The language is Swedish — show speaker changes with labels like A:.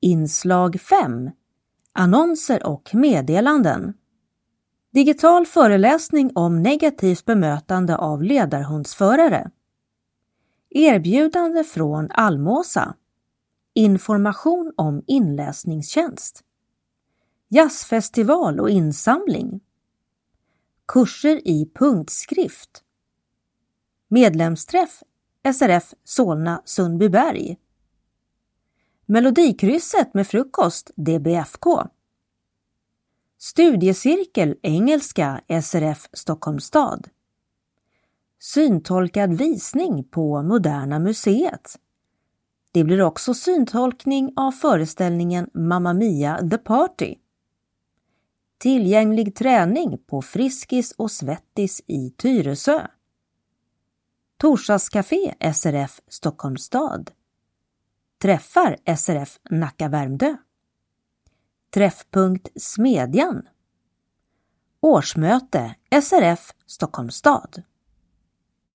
A: Inslag 5 Annonser och meddelanden. Digital föreläsning om negativt bemötande av ledarhundsförare. Erbjudande från Almåsa. Information om inläsningstjänst. Jazzfestival och insamling. Kurser i punktskrift. Medlemsträff SRF Solna Sundbyberg Melodikrysset med frukost DBFK Studiecirkel Engelska SRF Stockholms stad. Syntolkad visning på Moderna Museet. Det blir också syntolkning av föreställningen Mamma Mia The Party. Tillgänglig träning på Friskis och Svettis i Tyresö. Torsdagscafé SRF Stockholms stad. Träffar SRF Nacka Värmdö? Träffpunkt Smedjan. Årsmöte SRF Stockholms stad.